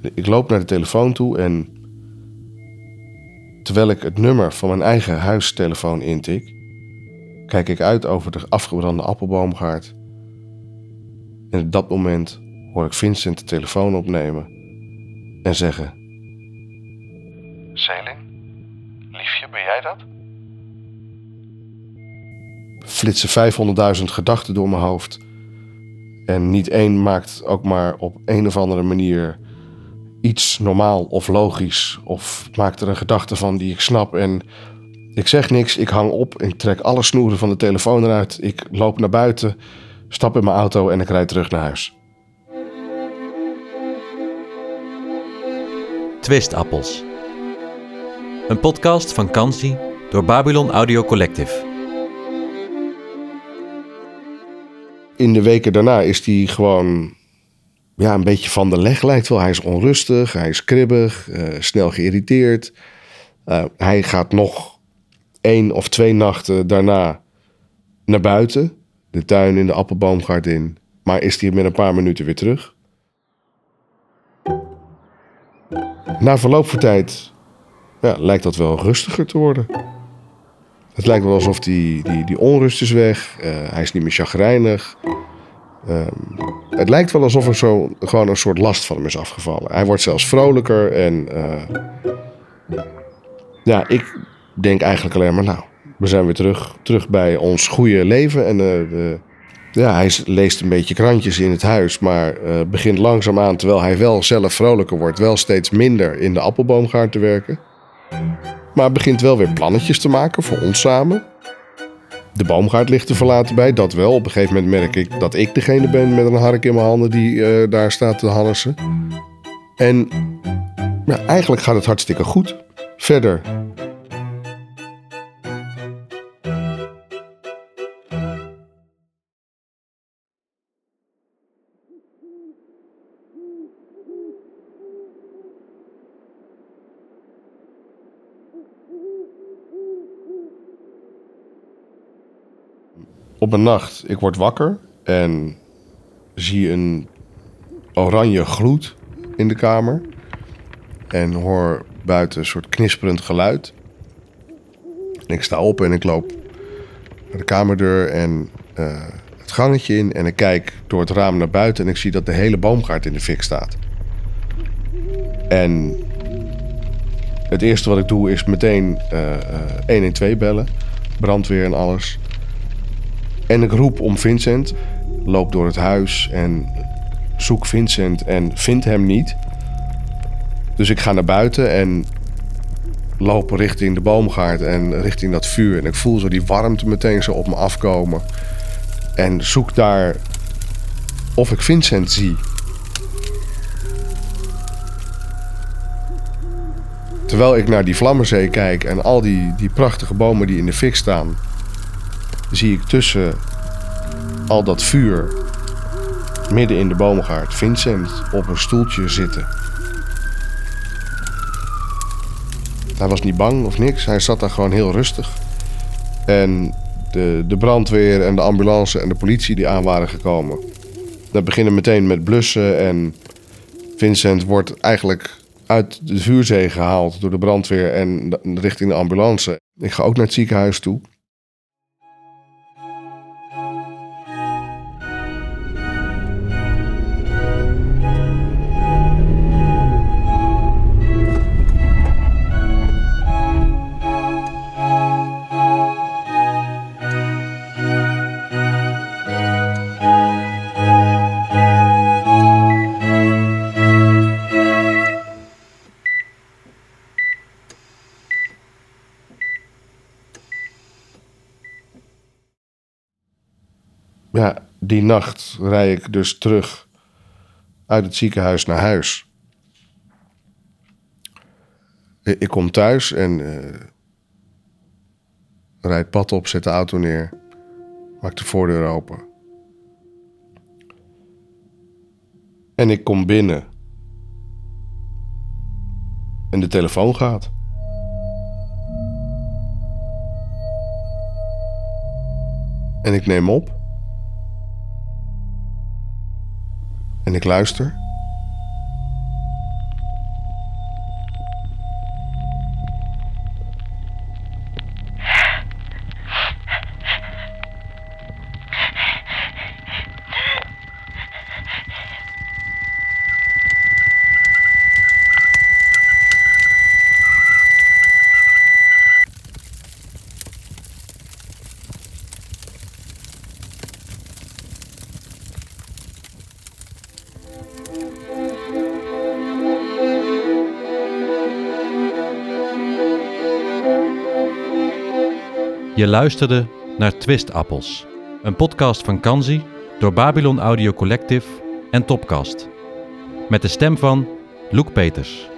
Ik loop naar de telefoon toe en terwijl ik het nummer van mijn eigen huistelefoon intik, kijk ik uit over de afgebrande appelboomgaard. En op dat moment hoor ik Vincent de telefoon opnemen en zeggen: Selin, liefje, ben jij dat? Flitsen 500.000 gedachten door mijn hoofd. En niet één maakt ook maar op een of andere manier iets normaal of logisch. Of maakt er een gedachte van die ik snap. En ik zeg niks, ik hang op, ik trek alle snoeren van de telefoon eruit. Ik loop naar buiten, stap in mijn auto en ik rijd terug naar huis. Twistappels. Een podcast van Kansi door Babylon Audio Collective. In de weken daarna is hij gewoon ja, een beetje van de leg, lijkt wel. Hij is onrustig, hij is kribbig, eh, snel geïrriteerd. Uh, hij gaat nog één of twee nachten daarna naar buiten. De tuin in de appelboomgaard in. Maar is hij met een paar minuten weer terug. Na verloop van tijd ja, lijkt dat wel rustiger te worden. Het lijkt wel alsof die, die, die onrust is weg. Uh, hij is niet meer chagrijnig. Um, het lijkt wel alsof er zo gewoon een soort last van hem is afgevallen. Hij wordt zelfs vrolijker en uh, ja, ik denk eigenlijk alleen maar, nou, we zijn weer terug, terug bij ons goede leven. En uh, de, ja, hij leest een beetje krantjes in het huis, maar uh, begint langzaamaan, terwijl hij wel zelf vrolijker wordt, wel steeds minder in de appelboomgaard te werken. Maar begint wel weer plannetjes te maken voor ons samen. De boomgaard ligt te verlaten bij, dat wel. Op een gegeven moment merk ik dat ik degene ben met een hark in mijn handen die uh, daar staat te hannesen. En ja, eigenlijk gaat het hartstikke goed. Verder. Op een nacht, ik word wakker en zie een oranje gloed in de kamer. En hoor buiten een soort knisperend geluid. Ik sta op en ik loop naar de kamerdeur en uh, het gangetje in. En ik kijk door het raam naar buiten en ik zie dat de hele boomgaard in de fik staat. En het eerste wat ik doe is meteen uh, uh, 112 bellen. Brandweer en alles. En ik roep om Vincent, loop door het huis en zoek Vincent en vind hem niet. Dus ik ga naar buiten en loop richting de boomgaard en richting dat vuur. En ik voel zo die warmte meteen zo op me afkomen. En zoek daar of ik Vincent zie. Terwijl ik naar die Vlammenzee kijk en al die, die prachtige bomen die in de fik staan, zie ik tussen al dat vuur, midden in de boomgaard, Vincent op een stoeltje zitten. Hij was niet bang of niks, hij zat daar gewoon heel rustig. En de, de brandweer en de ambulance en de politie die aan waren gekomen, dat beginnen meteen met blussen en Vincent wordt eigenlijk uit de vuurzee gehaald door de brandweer en richting de ambulance. Ik ga ook naar het ziekenhuis toe. Ja, die nacht rij ik dus terug uit het ziekenhuis naar huis. Ik kom thuis en uh, rijd pad op, zet de auto neer, maak de voordeur open. En ik kom binnen. En de telefoon gaat. En ik neem op. ik luister. Je luisterde naar Twistappels, een podcast van Kanzi door Babylon Audio Collective en Topcast. Met de stem van Loek Peters.